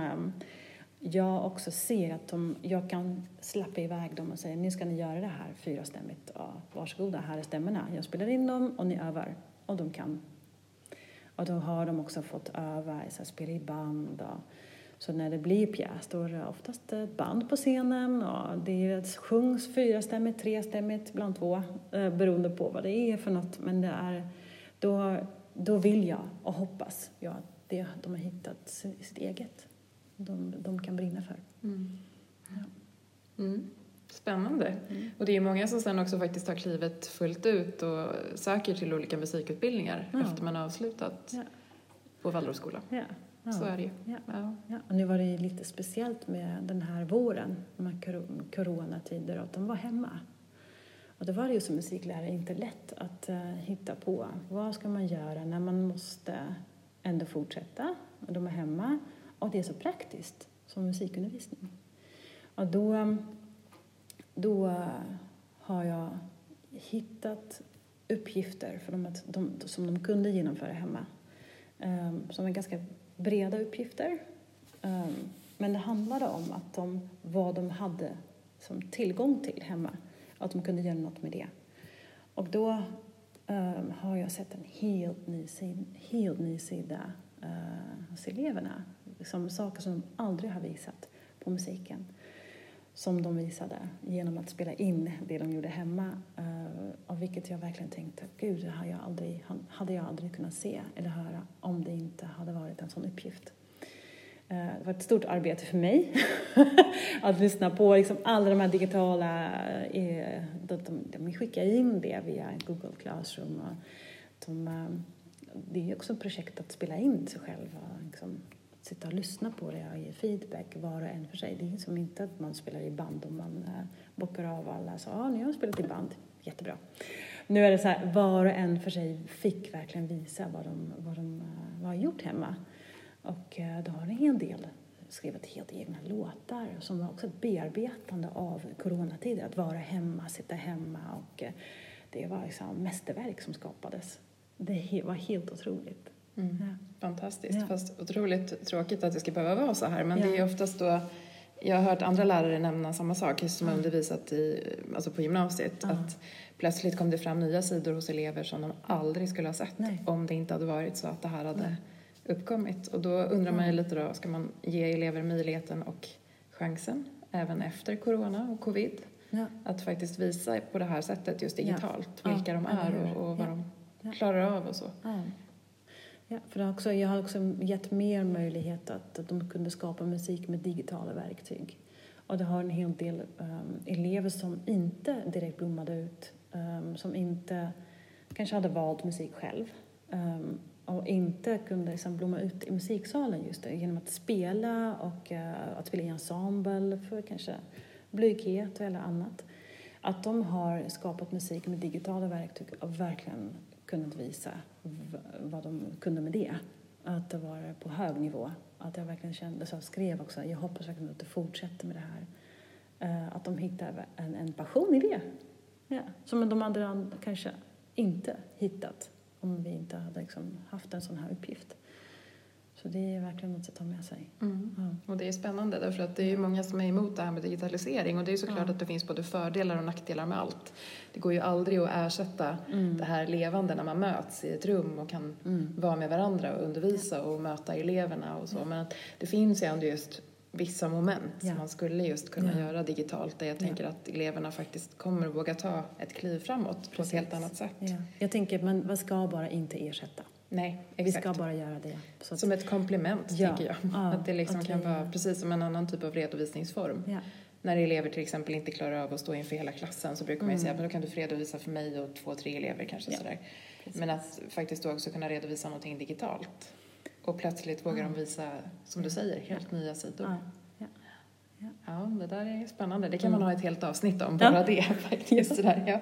jag också ser att de, jag kan släppa iväg dem och säga nu ska ni göra det här fyrastämmigt. Ja, varsågoda, här är stämmorna. Jag spelar in dem och ni övar. Och de kan. Och då har de också fått öva, så här, spela i band. Och, så när det blir pjäs då är det oftast ett band på scenen och det sjungs fyrastämmigt, trestämmigt, bland två eh, beroende på vad det är för något. Men det är, då, då vill jag och hoppas jag att det, de har hittat sitt eget de, de kan brinna för. Mm. Ja. Mm. Spännande. Mm. Och det är många som sen också faktiskt tar klivet fullt ut och söker till olika musikutbildningar ja. efter man har avslutat ja. på Waldorfskola. Ja. Ja. Så är det ju. Ja. Ja. Och nu var det lite speciellt med den här våren med coronatider att de var hemma. Och då var det ju som musiklärare inte lätt att uh, hitta på vad ska man göra när man måste ändå fortsätta och de är hemma och det är så praktiskt som musikundervisning. Och då, då eh, har jag hittat uppgifter för dem att de, som de kunde genomföra hemma. Um, som är ganska breda uppgifter. Um, men det handlade om att de, vad de hade som tillgång till hemma. Att de kunde göra något med det. Och då um, har jag sett en helt ny, helt ny sida uh, hos eleverna liksom saker som de aldrig har visat på musiken som de visade genom att spela in det de gjorde hemma. Uh, av vilket jag verkligen tänkte, gud, det hade jag, aldrig, hade jag aldrig kunnat se eller höra om det inte hade varit en sån uppgift. Uh, det var ett stort arbete för mig [laughs] att lyssna på liksom alla de här digitala... Uh, de, de, de skickar in det via Google Classroom. Och de, det är också ett projekt att spela in sig själv och liksom sitta och lyssna på det och ge feedback var och en för sig. Det är som inte att man spelar i band och man eh, bockar av alla. Så, ja, ah, nu har spelat i band, jättebra. Nu är det så här, var och en för sig fick verkligen visa vad de, vad de uh, gjort hemma. Och eh, då har en hel del skrivit helt egna låtar som var också ett bearbetande av coronatiden. Att vara hemma, sitta hemma och det var liksom mästerverk som skapades. Det var helt otroligt. Mm. Ja. Fantastiskt, ja. fast otroligt tråkigt att det ska behöva vara så här. Men ja. det är oftast då, jag har hört andra lärare nämna samma sak, som har undervisat i, alltså på gymnasiet, att plötsligt kom det fram nya sidor hos elever som de aldrig skulle ha sett Nej. om det inte hade varit så att det här hade Nej. uppkommit. Och då undrar man ju lite då, ska man ge elever möjligheten och chansen även efter corona och covid? Att faktiskt visa på det här sättet just digitalt vilka de är och, och vad de klarar av och så. Ja, för också, jag har också gett mer möjlighet att, att de kunde skapa musik med digitala verktyg. Och det har en hel del um, elever som inte direkt blommade ut, um, som inte kanske hade valt musik själv um, och inte kunde liksom blomma ut i musiksalen just det, genom att spela och uh, att spela i ensemble för kanske blyghet eller annat. Att de har skapat musik med digitala verktyg och verkligen kunnat visa vad de kunde med det. Att det var på hög nivå. Att jag verkligen kände, så jag skrev också, jag hoppas verkligen att du fortsätter med det här. Eh, att de hittar en, en passion i det. Ja. Som de andra kanske inte hittat om vi inte hade liksom haft en sån här uppgift. Så det är verkligen något att ta med sig. Mm. Ja. Och det är spännande därför att det är många som är emot det här med digitalisering och det är såklart ja. att det finns både fördelar och nackdelar med allt. Det går ju aldrig att ersätta mm. det här levande när man möts i ett rum och kan mm. vara med varandra och undervisa och möta eleverna och så. Men att det finns ju ändå just vissa moment ja. som man skulle just kunna ja. göra digitalt där jag tänker ja. att eleverna faktiskt kommer våga ta ett kliv framåt Precis. på ett helt annat sätt. Jag tänker, man, man ska bara inte ersätta. Nej, exakt. Vi ska bara göra det. Att, som ett komplement, ja, tänker jag. Ja, att det liksom att kan vara precis som en annan typ av redovisningsform. Ja. När elever till exempel inte klarar av att stå inför hela klassen så brukar man ju mm. säga att då kan du få redovisa för mig och två, tre elever kanske ja, sådär. Precis. Men att faktiskt då också kunna redovisa någonting digitalt. Och plötsligt vågar de visa, som du säger, helt nya sidor. Ja. Ja. det där är spännande. Det kan man mm. ha ett helt avsnitt om, bara det [laughs] faktiskt. Sådär, ja.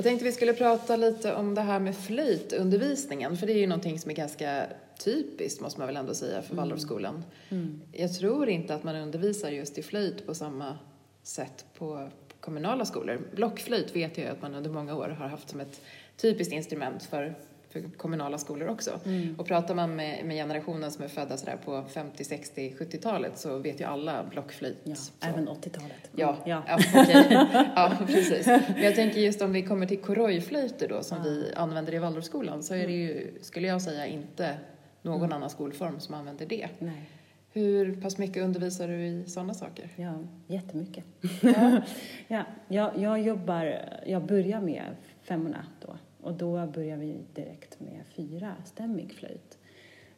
Jag tänkte vi skulle prata lite om det här med flöjtundervisningen, för det är ju någonting som är ganska typiskt, måste man väl ändå säga, för Waldorfskolan. Mm. Jag tror inte att man undervisar just i flöjt på samma sätt på kommunala skolor. Blockflöjt vet jag att man under många år har haft som ett typiskt instrument för för kommunala skolor också. Mm. Och pratar man med, med generationen som är födda sådär på 50, 60, 70-talet så vet ju alla blockflöjt. Ja, även 80-talet. Ja, ja. Ja, okay. [laughs] ja, precis. Men jag tänker just om vi kommer till korojflöjter då som ja. vi använder i Waldorfskolan så är det ju, skulle jag säga, inte någon mm. annan skolform som använder det. Nej. Hur pass mycket undervisar du i sådana saker? Ja, jättemycket. Ja. [laughs] ja, jag, jag jobbar, jag börjar med femmorna då och då börjar vi direkt med fyrastämmig flöjt.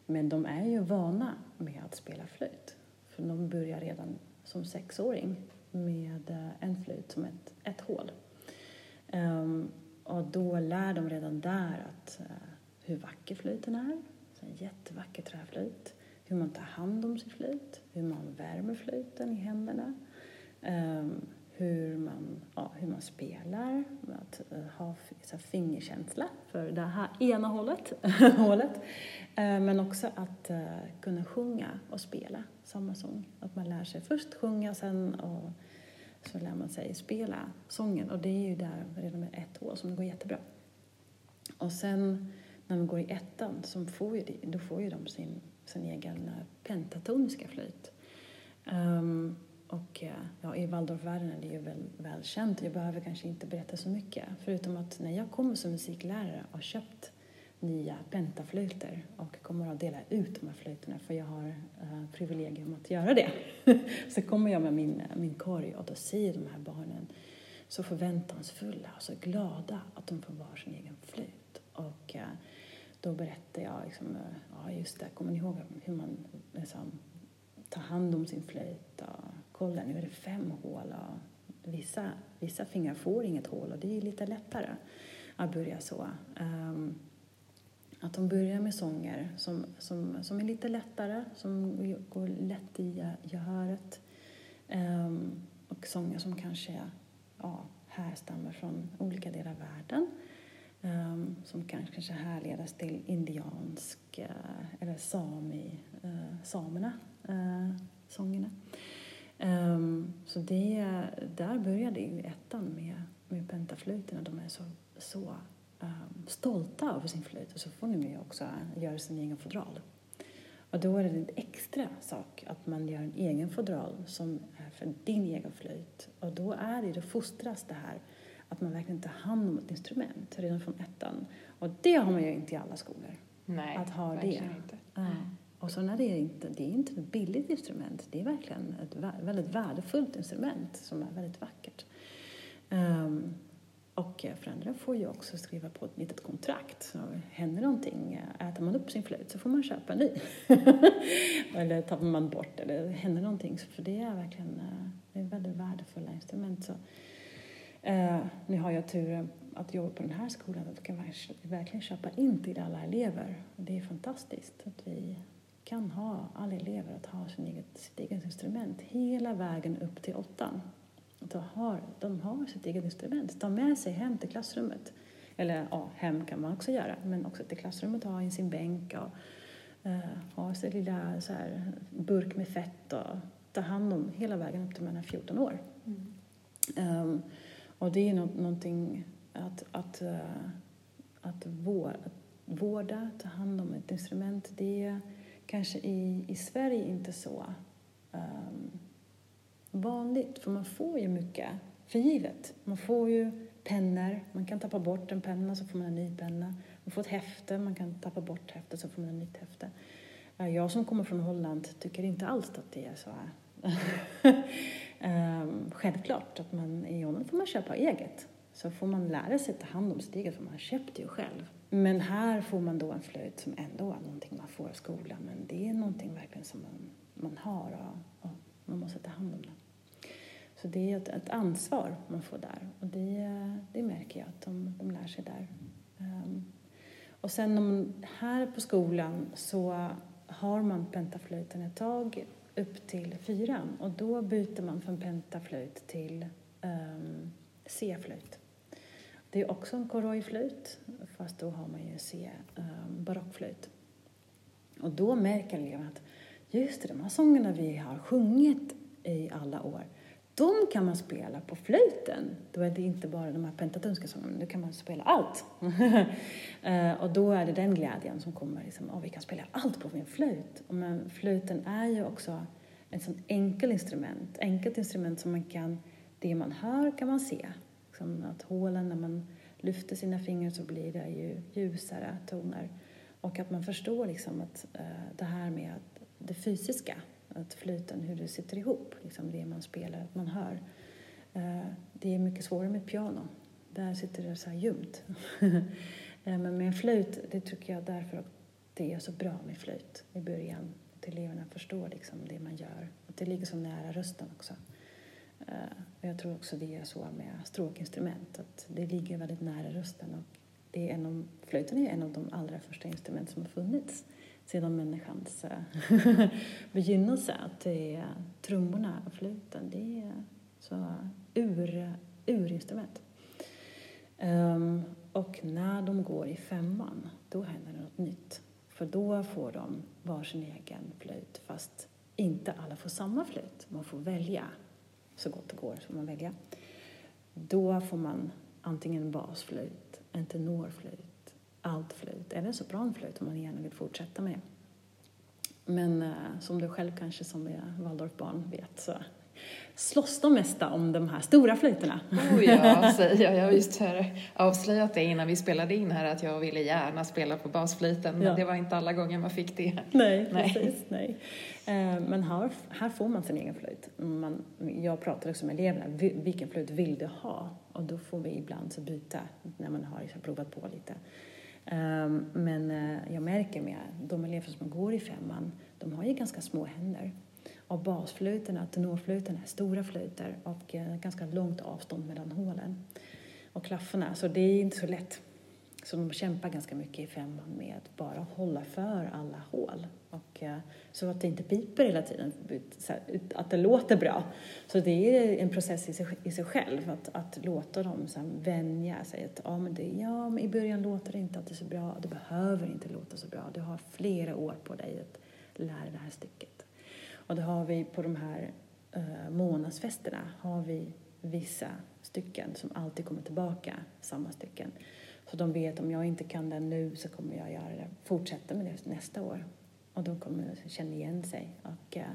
Men de är ju vana med att spela flöjt. För de börjar redan som sexåring med eh, en flöjt som ett, ett hål. Um, och då lär de redan där att uh, hur vacker flöjten är, en jättevacker träflöjt, hur man tar hand om sin flöjt, hur man värmer flöjten i händerna, um, hur man, ja, hur man spelar, att eh, ha så fingerkänsla för det här ena hålet, [laughs] hålet. Eh, men också att eh, kunna sjunga och spela samma sång. Att man lär sig först sjunga sen och så lär man sig spela sången och det är ju där redan med ett år som det går jättebra. Och sen när de går i ettan så får ju de, då får ju de sin, sin egen pentatoniska flöjt. Um, och eh, ja, i Waldorfvärlden är det ju väl, välkänt. Jag behöver kanske inte berätta så mycket. Förutom att när jag kommer som musiklärare och har köpt nya pentaflöjter och kommer att dela ut de här flöjterna för jag har uh, privilegium att göra det. [laughs] så kommer jag med min, eh, min korg och då säger de här barnen så förväntansfulla och så glada att de får var sin egen flöjt. Och uh, då berättar jag liksom, ja just det, kommer ni ihåg hur man liksom, tar hand om sin flöjt och kolla nu är det fem hål och vissa, vissa fingrar får inget hål och det är lite lättare att börja så. Um, att de börjar med sånger som, som, som är lite lättare, som går lätt i gehöret. Um, och sånger som kanske ja, härstammar från olika delar av världen. Um, som kanske, kanske härledas till indiansk uh, eller sami, uh, samerna, uh, sångerna. Um, så det, där började ju ettan med, med pentaflöjterna. De är så, så um, stolta över sin flöjt och så får de ju också göra sin egen fodral. Och då är det en extra sak att man gör en egen fodral som är för din egen flöjt. Och då är det, då fostras det här att man verkligen tar hand om ett instrument redan från ettan. Och det har man ju inte i alla skolor. Nej, att ha det. inte. Ja. Och så när det är inte, det är inte ett billigt instrument, det är verkligen ett väldigt värdefullt instrument som är väldigt vackert. Um, och föräldrarna får ju också skriva på ett litet kontrakt. Så händer någonting, äter man upp sin flöjt så får man köpa en ny. [laughs] eller tappar man bort eller händer någonting. För det är verkligen, eh, väldigt Så, eh, nu har jag turen att jobba på den här skolan att kan verkligen köpa in till alla elever. Det är fantastiskt att vi kan ha alla elever att ha sin eget, sitt eget instrument hela vägen upp till åttan. De har, de har sitt eget instrument, ta med sig hem till klassrummet. Eller ja, hem kan man också göra, men också till klassrummet ha i sin bänk och uh, ha sin lilla så här, burk med fett och ta hand om hela vägen upp till man är 14 år. Mm. Um, och det är no någonting att, att, uh, att, vårda, att vårda, ta hand om ett instrument, det är kanske i, i Sverige inte så um, vanligt, för man får ju mycket för givet. Man får ju pennor, man kan tappa bort en penna så får man en ny penna. Man får ett häfte, man kan tappa bort häftet så får man ett nytt häfte. Eh, jag som kommer från Holland tycker inte alls att det är så här. um, [laughs] självklart att man i Holland får man köpa eget. Så får man lära sig ta hand om sitt eget, för man köpte ju själv. Men här får man då en flöjt som ändå är någonting man får av skolan, men det är någonting verkligen som man, man har och, och man måste ta hand om det. Så det är ett, ett, ansvar man får där och det, det märker jag att de, de lär sig där. Um, och sen om, här på skolan så har man pentaflöjten ett tag upp till fyran och då byter man från pentaflöjt till um, C-flöjt. Det är också en korojflöjt, fast då har man ju C, eh, barockflöjt. Och då märker eleverna att just det, de här sångerna vi har sjungit i alla år, de kan man spela på flöjten. Då är det inte bara de här pentatonska sångerna, nu kan man spela allt. [laughs] Eh, och då är det den glädjen som kommer, liksom, oh, vi kan spela allt på min flöjt. Och men flöjten är ju också ett sånt enkelt instrument, enkelt instrument som man kan, det man hör kan man se. Liksom att hålen, när man lyfter sina fingrar så blir det ju ljusare toner. Och att man förstår liksom att eh, det här med att det fysiska, att flöjten, hur det sitter ihop, liksom det man spelar, att man hör. Eh, det är mycket svårare med piano. Där sitter det så här ljumt. [laughs] Eh, men med en flöjt, det tycker jag därför att det är så bra med flöjt i början. Att eleverna förstår liksom det man gör. Att det ligger så nära rösten också. Uh, jag tror också det är så med stråkinstrument, att det ligger väldigt nära rösten. Och det är en av, flöjten är en av de allra första instrument som har funnits sedan människans eh, [laughs] begynnelse. Att det är trummorna och flöjten, det är så ur, urinstrument. Um, och när de går i femman, då händer det något nytt. För då får de varsin egen flöjt, fast inte alla får samma flöjt. Man får välja så gott det går, så får man välja. Då får man antingen basflöjt, en tenorflöjt, altflöjt eller en sopranflöjt om man gärna vill fortsätta med det. Men eh, som du själv kanske som är Waldorfbarn vet så slåss de mesta om de här stora flöjterna. Oh ja, [laughs] säger jag. Jag har just avslöjat det innan vi spelade in här att jag ville gärna spela på basflöjten, men ja. det var inte alla gånger man fick det. Nej, [laughs] nej. precis. Nej. Eh, men här, här får man sin egen flöjt. Man, jag pratar också med eleverna, vilken flöjt vill du ha? Och då får vi ibland så byta när man har liksom provat på lite. Ehm, men eh, jag märker med de elever som går i femman, de har ju ganska små händer. Och basflöjterna, tenorflöjterna är stora flöjter och eh, ganska långt avstånd mellan hålen och klaffarna, så det är inte så lätt. Så de kämpar ganska mycket i femman med att bara hålla för alla hål. Och, eh, så att det inte piper hela tiden, att det låter bra. Så det är en process i sig, i sig själv, att, att låta dem så vänja sig. Att, ja, men det, ja, men i början låter det inte alltid så bra, det behöver inte låta så bra. Du har flera år på dig att lära det här stycket. Och det har vi på de här eh, månadsfesterna har vi vissa stycken som alltid kommer tillbaka, samma stycken. Så de vet om jag inte kan den nu så kommer jag göra det, fortsätta med det nästa år. Och de kommer känna igen sig. Och eh,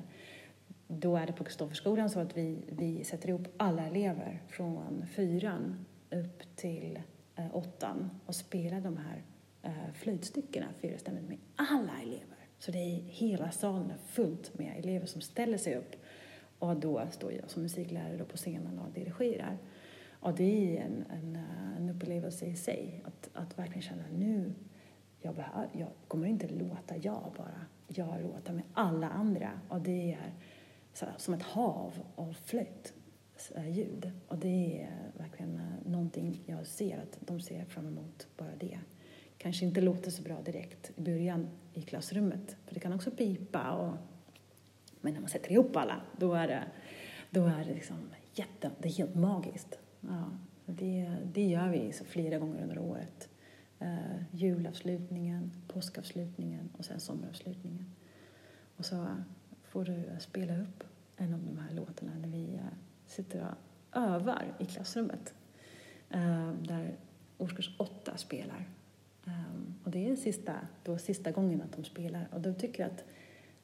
då är det på Kristofferskolan så att vi, vi sätter ihop alla elever från fyran upp till eh, åttan och spelar de här eh, flöjtstyckena fyrastämmigt med alla elever. Så det är hela salen fullt med elever som ställer sig upp och då står jag som musiklärare på scenen och dirigerar. Och det är en, en, en upplevelse i sig, att, att verkligen känna nu, jag, behör, jag kommer inte låta jag bara, jag låter med alla andra. Och det är så, som ett hav av flöjt. Eh, ljud. Och det är verkligen eh, någonting jag ser att de ser fram emot, bara det. Kanske inte låter så bra direkt i början i klassrummet, för det kan också pipa. Och, men när man sätter ihop alla, då är det, då är det liksom jätte, det är helt magiskt. Ja, det, det gör vi så flera gånger under året. Uh, julavslutningen, påskavslutningen och sen sommaravslutningen. Och så får du spela upp en av de här låtarna när vi uh, sitter och övar i klassrummet. Uh, där årskurs åtta spelar. Um, och det är sista, då sista gången att de spelar. Och de tycker att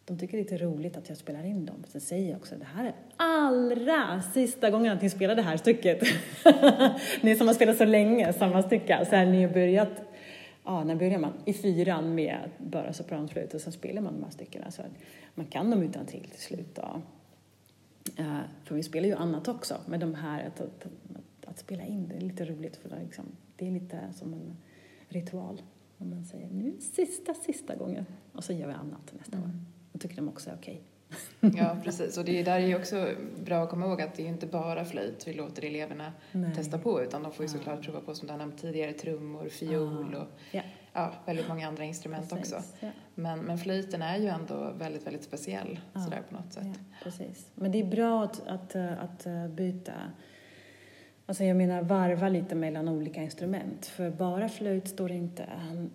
de tycker det är lite roligt att jag spelar in dem. Sen säger jag också det här är allra sista gången att ni spelar det här stycket. [laughs] ni som har spelat så länge samma stycke. Så här, ni har börjat, ja när börjar man? I fyran med bara sopranflöjt och sen spelar man de här styckena. Så man kan dem utan till till slut. Då. Uh, för vi spelar ju annat också, men de här att, att, att, att spela in det är lite roligt för det, liksom, det är lite som en ritual. Om man säger nu sista, sista gången och så gör vi annat nästa mm. år. Då tycker de också är okej. Okay. [laughs] ja, precis. Och det är där är också bra att komma ihåg att det är inte bara flöjt vi låter eleverna Nej. testa på utan de får ju såklart prova på som du har nämnt tidigare trummor, fiol och ja. ja. väldigt många andra instrument precis. också. Ja. Men, men flöjten är ju ändå väldigt, väldigt speciell ja. sådär på något sätt. precis. Men det är bra att, att, att byta Alltså jag menar varva lite mellan olika instrument. För bara flöjt står inte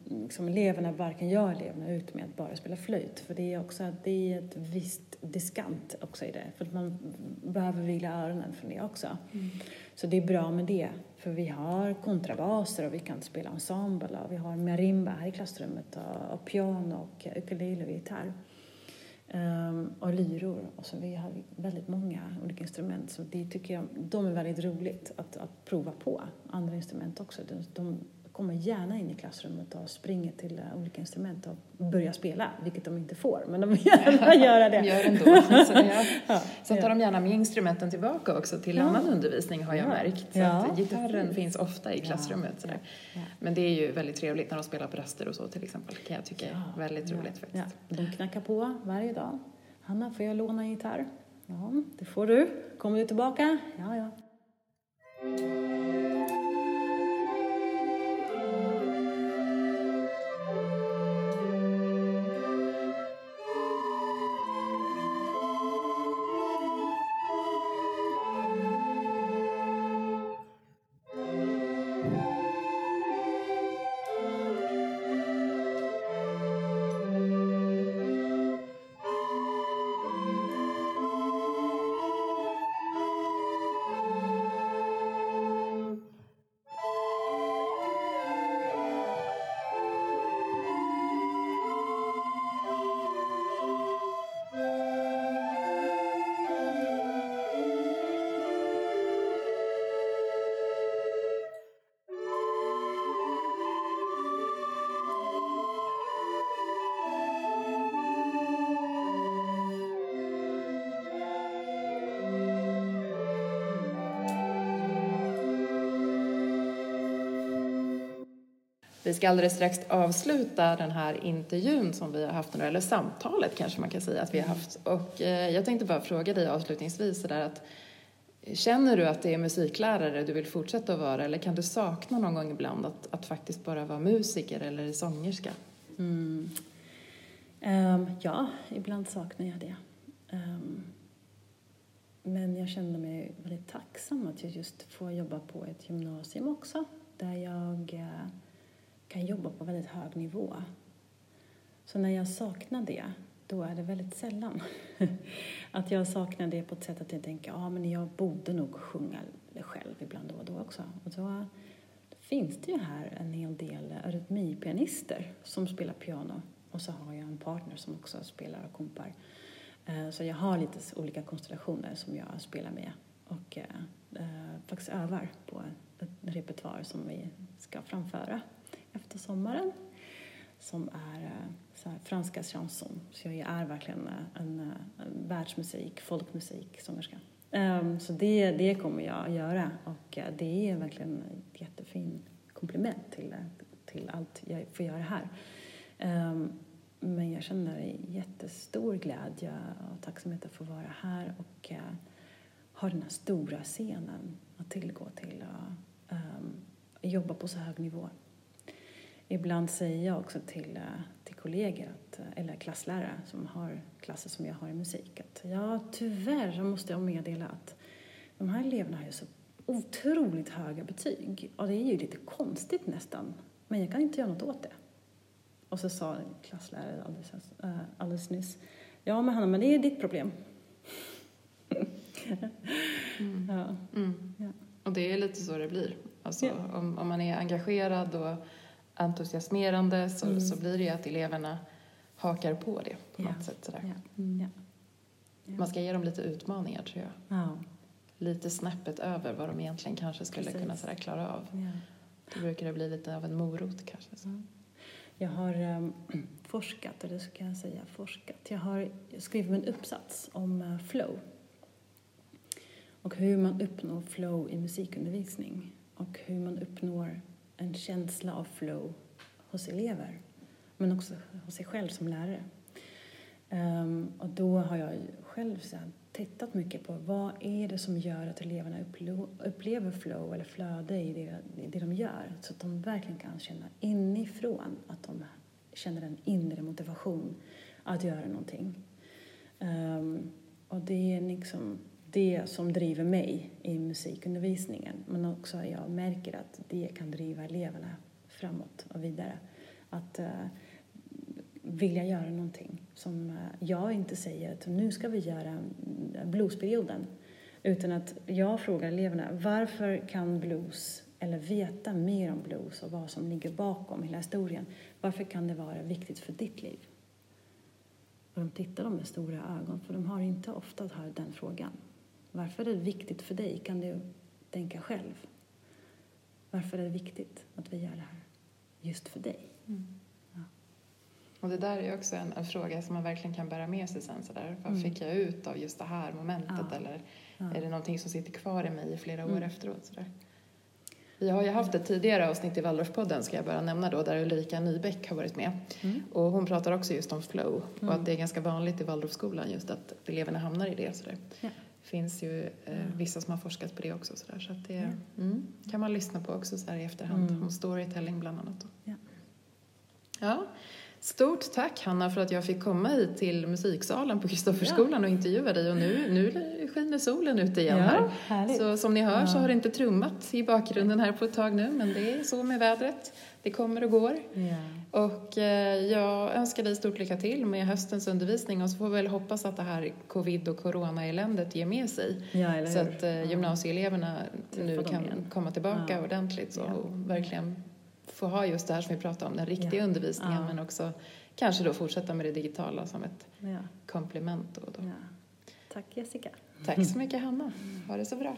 liksom eleverna, varken jag eller eleverna, ut med att bara spela flöjt. För det är också det är ett visst diskant också i det. För att man behöver vila öronen från det också. Mm. Så det är bra med det. För vi har kontrabaser och vi kan spela ensemble och vi har marimba här i klassrummet och, och piano och ukulele och gitarr. Um, och lyror. Och så vi har väldigt många olika instrument. Så det tycker jag, de är väldigt roligt att, att prova på. Andra instrument också. De, de kommer gärna in i klassrummet och springer till uh, olika instrument och börjar spela, vilket de inte får, men de vill gärna [laughs] göra det. Gör ändå. Så, det, [laughs] ja. Sen tar de gärna med instrumenten tillbaka också till ja. annan undervisning har jag ja. märkt. Så att gitarren finns ofta i klassrummet. Sådär. Men det är ju väldigt trevligt när de spelar på raster och så till exempel, kan jag tycka är väldigt roligt faktiskt. De knackar på varje dag. Hanna, får jag låna en gitarr? Ja, det får du. Kommer du tillbaka? Ja, ja. Vi ska alldeles strax avsluta den här intervjun som vi har haft nu, eller samtalet kanske man kan säga att vi har haft. Och eh, jag tänkte bara fråga dig avslutningsvis sådär att Känner du att det är musiklärare du vill fortsätta att vara eller kan du sakna någon gång ibland att, att faktiskt bara vara musiker eller sångerska? Mm. Um, ja, ibland saknar jag det. Um, men jag känner mig väldigt tacksam att jag just får jobba på ett gymnasium också där jag uh, kan jobba på väldigt hög nivå. Så när jag saknar det, då är det väldigt sällan. [laughs] att jag saknar det på ett sätt att jag tänker, ja ah, men jag borde nog sjunga själv ibland då och då också. Och då finns det ju här en hel del arytmipianister som spelar piano. Och så har jag en partner som också spelar och kompar. Eh, så jag har lite olika konstellationer som jag spelar med och eh, eh, faktiskt övar på ett repertoar som vi ska framföra efter sommaren som är eh, så här, franska chanson. Så jag är verkligen eh, en, eh, en världsmusik, folkmusik, sångerska. Um, så det, det kommer jag att göra och det är verkligen ett jättefin komplement till, till allt jag får göra här. Um, men jag känner jättestor glädje och tacksamhet att få vara här och uh, ha den här stora scenen att tillgå till och um, jobba på så hög nivå. Ibland säger jag också till, uh, till kollegor, att, uh, eller klasslärare som har klasser som jag har i musik, att ja, tyvärr så måste jag meddela att de här eleverna har ju så otroligt höga betyg och det är ju lite konstigt nästan, men jag kan inte göra något åt det. Och så sa klassläraren alldeles, uh, alldeles nyss, ja men Hanna, men det är ditt problem. mm. [laughs] Ja. Mm. Ja. Och det är lite så det blir. Alltså, ja. om, om man är engagerad och entusiasmerande så, mm. så blir det ju att eleverna hakar på det på något sätt. Sådär. Mm. Man ska ge dem lite utmaningar tror jag. Lite snäppet över vad de egentligen kanske skulle Precis. kunna sådär, klara av. Då brukar det bli lite av en morot kanske. Så. Jag har um, [clears throat] forskat, eller så kan jag säga forskat. Jag har skrivit en uppsats om uh, flow och hur man uppnår flow i musikundervisning och hur man uppnår en känsla av flow hos elever men också hos sig själv som lärare. Um, och då har jag själv sen tittat mycket på vad är det som gör att eleverna upplever flow eller flöde i det, i det de gör så att de verkligen kan känna inifrån att de känner en inre motivation att göra någonting. Um, och det är liksom det som driver mig i musikundervisningen men också jag märker att det kan driva eleverna framåt och vidare. Att uh, vilja göra någonting som uh, jag inte säger att nu ska vi göra mm, bluesperioden utan att jag frågar eleverna varför kan blues eller veta mer om blues och vad som ligger bakom hela historien. Varför kan det vara viktigt för ditt liv? Och de tittar de med stora ögon för de har inte ofta hört den frågan. Varför är det viktigt för dig? Kan du tänka själv? Varför är det viktigt att vi gör det här just för dig? Mm. Ja. Och det där är också en, en, fråga som man verkligen kan bära med sig sen. Sådär. Vad mm. fick jag ut av just det här momentet? Ja. Eller ja. är det någonting som sitter kvar i mig i flera år mm. efteråt? Sådär. Vi har ju haft ett tidigare avsnitt i Waldorfpodden, ska jag bara nämna då, där Ulrika Nybeck har varit med. Mm. Och hon pratar också just om flow och att det är ganska vanligt i Waldorfskolan just att eleverna hamnar i det. Sådär. Ja finns ju eh, vissa som har forskat på det också. Så, där, så att det ja. mm, kan man lyssna på också så här i efterhand, mm. om storytelling bland annat. Ja. ja. Stort tack Hanna för att jag fick komma hit till musiksalen på Kristofferskolan ja. och intervjua dig och nu, nu skiner solen ut igen ja, här. Så som ni hör så har det inte trummat i bakgrunden här på ett tag nu men det är så med vädret. Det kommer och går. Ja. Och eh, jag önskar dig stort lycka till med höstens undervisning och så får vi väl hoppas att det här covid och corona-eländet ger med sig. Ja, så att eh, gymnasieeleverna nu kan komma tillbaka ja. ordentligt så, och verkligen få ha just det här som vi pratade om, den riktiga undervisningen men också kanske då fortsätta med det digitala som ett komplement. Då, då. Tack Jessica. Tack så mycket Hanna. Ha det så bra.